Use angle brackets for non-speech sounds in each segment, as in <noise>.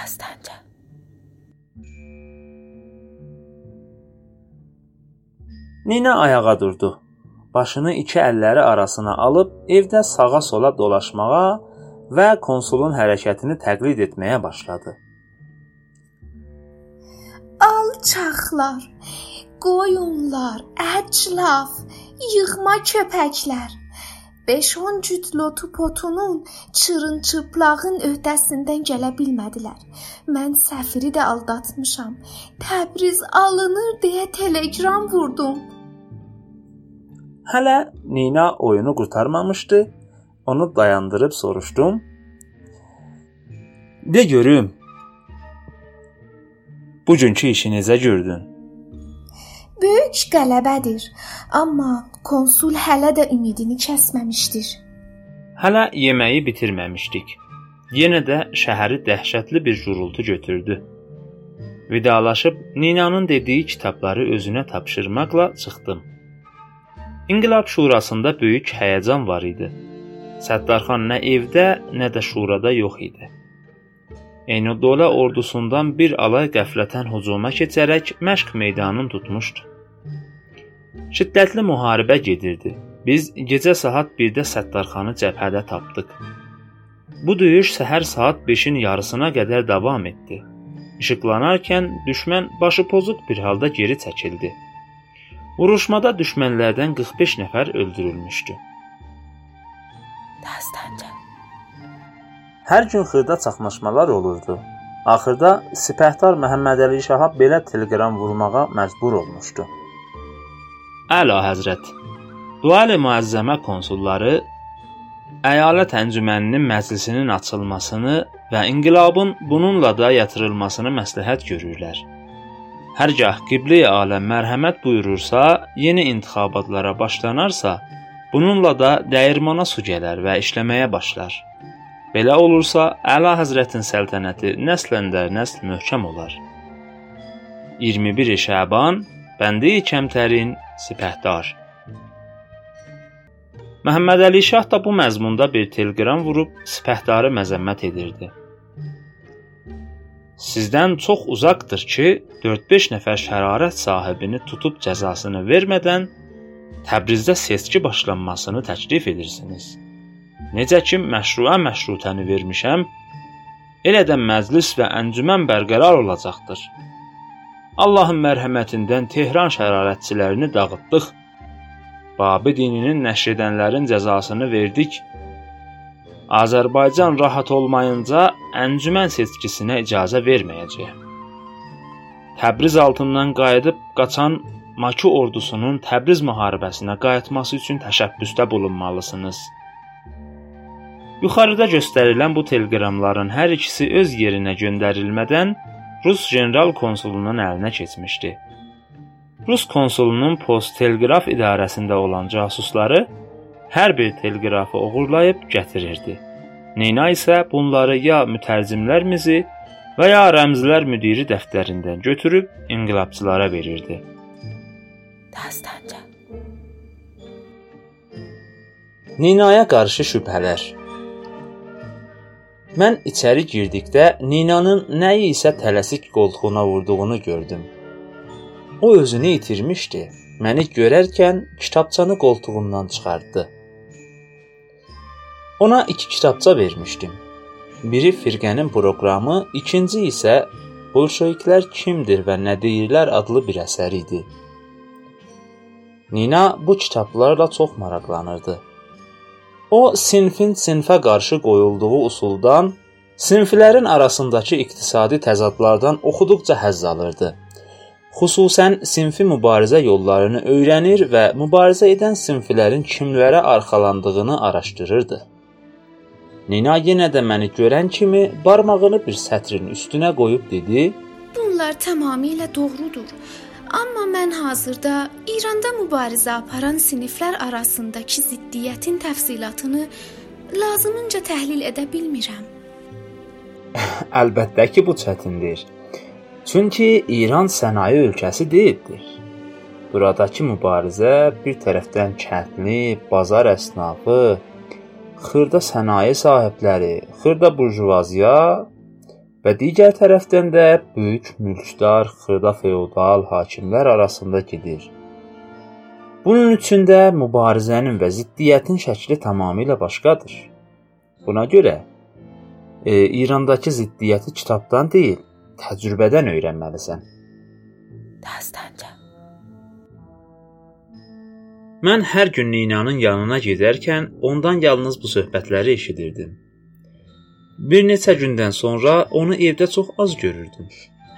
Dəstəncə. Nina ayağa durdu. Başını iki əlləri arasına alıb evdə sağa-sola dolaşmağa və konsulun hərəkətini təqlid etməyə başladı. Alçaqlar, qoyunlar, əclaf, yığma köpəklər. 5-10 cüt lotu potunun çırın-çıplağın öhdəsindən gələ bilmədilər. Mən səfiri də aldatmışam. Təbriz alınır deyə telegram vurdum. Hələ Nina oyunu qurtarmamışdı. Onu dayandırıb soruşdum. De görüm. Bugünkü işi necə gördün? Böyük qələbədir, amma konsul hələ də ümidini kəsməmişdir. Hələ yeməyi bitirməmişdik. Yenə də şəhəri dəhşətli bir gurultu götürdü. Vidalaşıb Ninanın dediyi kitabları özünə tapşırmaqla çıxdım. İnqilab Şurasında böyük həyəcan var idi. Səttarxan nə evdə, nə də şurada yox idi. Eynuddin ordusundan bir alay qəflətən hücuma keçərək məşq meydanını tutmuşdu. Şiddətli müharibə gedirdi. Biz gecə saat 1-də Səttarxanı cəbhədə tapdıq. Bu döyüş səhər saat 5-in yarısına qədər davam etdi. İşıqlanarkən düşmən başı pozuq bir halda geri çəkildi. Vuruşmada düşmənlərdən 45 nəfər öldürülmüşdü. Dastanca. Hər gün xırda çaxnaşmalar olurdu. Axırda sipəhdar Məhəmmədəli Şaha belə teleqram vurmağa məcbur olmuşdu. Əla Həzrət. Dual-i Müəzzəmə konsulları əyalət əncüməninin məclisinin açılmasını və inqilabın bununla da yatırılmasını məsləhət görürlər. Hərgah qiblə-i aləm mərhəmət buyurursa, yeni intixabatlara başlanarsa, bununla da dəyirmana su gələr və işləməyə başlar. Belə olursa, Əla Həzrətin səltənəti nəsləndə nəsl möhkəm olar. 21 Şaban Bəndi Kəmtərin Sipəhdar Məhəmməd Əli Şah da bu məzmunda bir teleqram vurub sipəhdarı məzəmmət edirdi. Sizdən çox uzaqdır ki, 4-5 nəfər şərarət sahibini tutub cəzasını vermədən Təbrizdə seçki başlanmasını təklif edirsiniz. Necə ki məşruə məşrutəni vermişəm, elə də məclis və əncümən bərqərar olacaqdır. Allahın mərhəmətindən Tehran şərarətçilərini dağıtdıq. Babi dininin nəşr edənlərin cəzasını verdik. Azərbaycan rahat olmayınca əncümən seçkisinə icazə verməyəcək. Təbriz altından qayıdıb qaçan Maki ordusunun Təbriz müharibəsinə qayıtması üçün təşəbbüsdə bulunmalısınız. Yuxarıda göstərilən bu teleqramların hər ikisi öz yerinə göndərilmədən Rus general konsulunun əlinə keçmişdi. Rus konsulunun post teleqraf idarəsində olan casusları hər bir teleqrafı oğurlayıb gətirirdi. Nina isə bunları ya mütərcimlərimizi və ya rəmzlər müdiri dəftərindən götürüb inqilabçılara verirdi. Dastanca. Ninaya qarşı şübhələr Mən içəri girdikdə Ninanın nəyi isə tələsik qoltuğuna vurduğunu gördüm. O özünü itirmişdi. Məni görərkən kitabçanı qoltuğundan çıxartdı. Ona iki kitabça vermişdim. Biri firqənin proqramı, ikinci isə Bolşeviklər kimdir və nə deyirlər adlı bir əsər idi. Nina bu kitablarla çox maraqlanırdı. O sinfin sinfə qarşı qoyulduğu usuldan, sinflərin arasındakı iqtisadi təzadlardan oxuduqca həzz alırdı. Xüsusən sinfi mübarizə yollarını öyrənir və mübarizə edən sinflərin kimlərə arxalandığını araşdırırdı. Nina yenə də məni görən kimi barmağını bir sətrin üstünə qoyub dedi: "Bunlar tamamilə doğrudur. Amma mən hazırda İranda mübarizə aparan siniflər arasındakı ziddiyyətin təfsilatını lazımınca təhlil edə bilmirəm. <laughs> Əlbəttə ki, bu çətindir. Çünki İran sənaye ölkəsi deyildir. Buradakı mübarizə bir tərəfdən kəndli, bazar əsnafı, xırda sənaye sahibləri, xırda burjuvaziya və digər tərəfdən də böyük mülkdar, xırda feodal hakimlər arasında gedir. Bunun üçün də mübarizənin və ziddiyyətin şəkli tamamilə başqadır. Buna görə e, İrandakı ziddiyyəti kitabdan deyil, təcrübədən öyrənməlisən. Dastanca. Mən hər gün Ninanın yanına gedərkən ondan yalnız bu söhbətləri eşidirdim. Bir neçə gündən sonra onu evdə çox az görürdüm.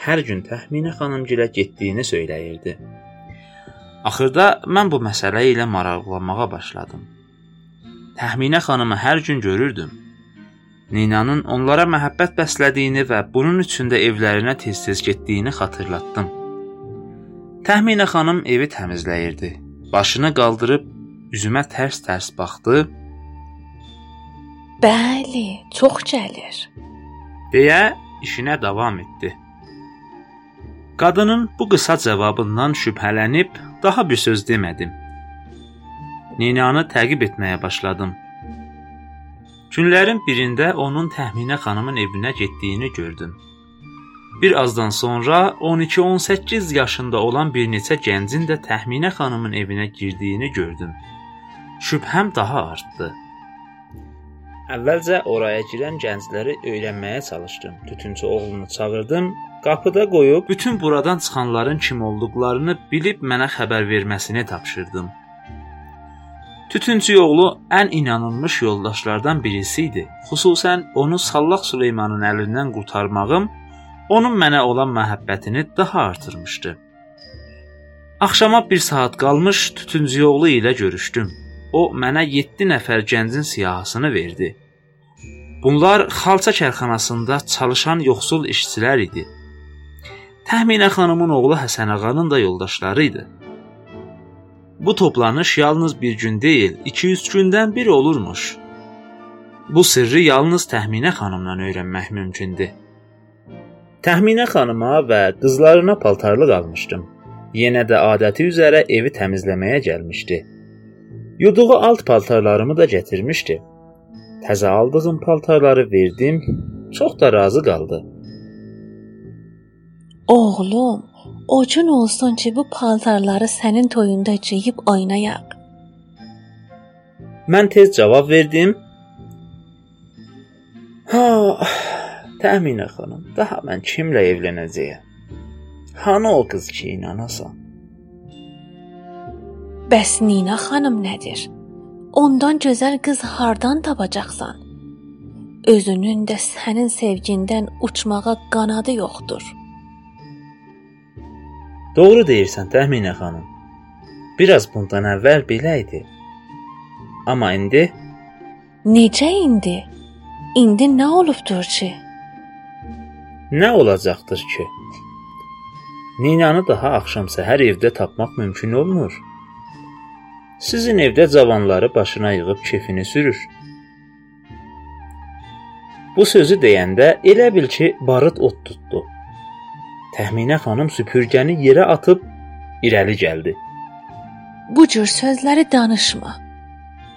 Hər gün Təxminə xanımgilə getdiyini söyləyirdi. Axırda mən bu məsələ ilə maraqlanmağa başladım. Təxminə xanımı hər gün görürdüm. Ninanın onlara məhəbbət bəslədiyini və bunun üçün də evlərinə tez-tez getdiyini xatırlatdım. Təxminə xanım evi təmizləyirdi. Başını qaldırıb üzümə tərs-tərs baxdı Bəli, çox gəlir. deyə işinə davam etdi. Qadının bu qısa cavabından şübhələnib daha bir söz demədim. Ninanı təqib etməyə başladım. Günlərin birində onun Təxminə xanımın evinə getdiyini gördüm. Bir azdan sonra 12-18 yaşında olan bir neçə gəncin də Təxminə xanımın evinə girdiyini gördüm. Şübhəm daha artdı. Əvvəlcə oraya girən gəncləri öyrənməyə çalışdım. Tütüncü oğlunu çağırdım, qapıda qoyub bütün buradan çıxanların kim olduqlarını bilib mənə xəbər verməsini tapşırdım. Tütüncü oğlu ən inanılmış yoldaşlardan birisi idi. Xüsusən onu Sallaq Süleymanın əlindən qurtarmağım onun mənə olan məhəbbətini daha artırmışdı. Axşama 1 saat qalmış Tütüncü oğlu ilə görüşdüm. O mənə 7 nəfər gəncin siyahısını verdi. Bunlar xalça karxanasında çalışan yoxsul işçilər idi. Təxminə xanımın oğlu Həsən ağanın da yoldaşları idi. Bu toplanış yalnız bir gün deyil, 2-3 gündən bir olurmuş. Bu sirri yalnız Təxminə xanımdan öyrənmək mümkündür. Təxminə xanıma və qızlarına paltarlıq almışdım. Yenə də adəti üzrə evi təmizləməyə gəlmişdi. Yuduğu alt paltarlarımı da gətirmişdi. Təzə aldığım paltarları verdim, çox da razı qaldı. Oğlum, ocun olsun ki, bu paltarları sənin toyunda geyib oynayaq. Mən tez cavab verdim. Ha, Təminə xanım, daha mən kimlə evlənəcəyəm? Hanı o qız ki, inanasan? Bəs Nina xanım nədir? Ondan gözəl qız hardan tapacaqsan? Özünün də sənin sevgindən uçmağa qanadı yoxdur. Doğru deyirsən, Təminə xanım. Biraz bundan əvvəl belə idi. Amma indi Necə indi? İndi nə olubdur ki? Nə olacaqdır ki? Ninanı daha axşam səhər evdə tapmaq mümkün olmur. Sizin evdə cavanları başına yığıb kefini sürür. Bu sözü deyəndə elə bil ki, barıt od tutdu. Təxminə xanım süpürgəni yerə atıb irəli gəldi. Bu cür sözləri danışma.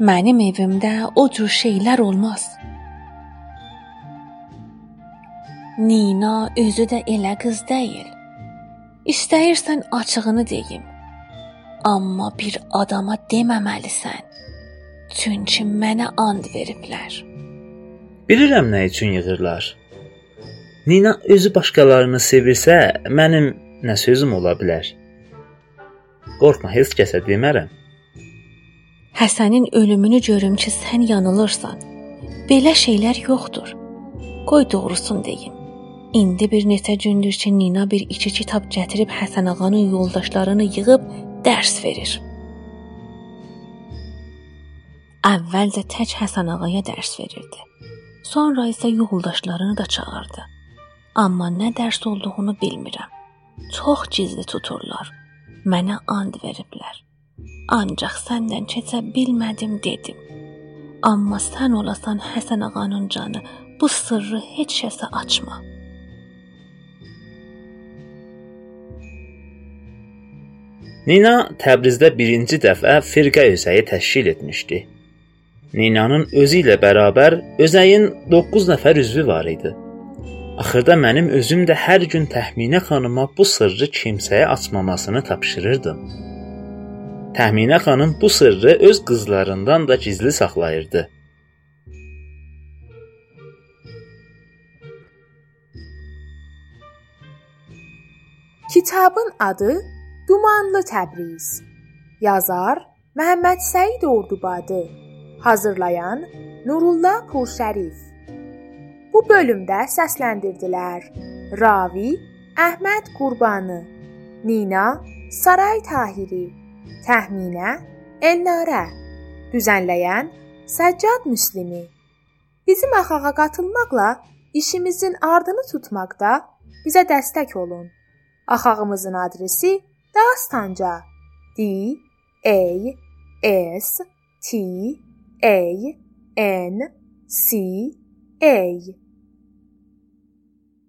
Mənim evimdə o cür şeylər olmaz. Nina özü də elə qız deyil. İstəyirsən açığını deyim. Amma bir adama deməməlisən. Çünki mənə and veriblər. Bilirəm nə üçün yığırlar. Nina özü başqalarını sevirsə, mənim nə sözüm ola bilər? Qorxma, heç kəsə demərəm. Həsənin ölümünü görüm ki, sən yanılırsan. Belə şeylər yoxdur. Qoy doğrusunu deyim. İndi bir neçə gündür ki, Nina bir iki kitab gətirib Həsən ağanın yoldaşlarını yığıb dərs verir. Əvvəlcə tək Həsən ağaya dərs verirdi. Sonra isə yoldaşlarını da çağırdı. Amma nə dərs olduğunu bilmirəm. Çox gizli tuturlar. Mənə and veriblər. Ancaq səndən keçə bilmədim dedim. Amma sən olasan Həsən ağanın canı, bu sırrı heç kəsə açma. Nina Təbrizdə birinci dəfə firqə özəyi təşkil etmişdi. Ninanın özü ilə bərabər özəyin 9 nəfər üzvü var idi. Axırda mənim özüm də hər gün Təxminə xanıma bu sırrı kimsəyə açmamasını tapşırırdım. Təxminə xanım bu sırrı öz qızlarından da gizli saxlayırdı. Kitabın adı Dumanlı Təbriz. Yazar Məhəmməd Səid Ordubadı. Hazırlayan Nurullah Purşərif. Bu bölümdə səsləndirdilər: Ravi Əhməd Qurbanı, Nina Saray Tahiri, Təxminə Elnarə, düzənləyən Səccad Müslimi. Bizim axağa qatılmaqla işimizin ardını tutmaqda bizə dəstək olun. Axağımızın adresi ದಾಸ್ತಾಂಜಾ D A S T A N C A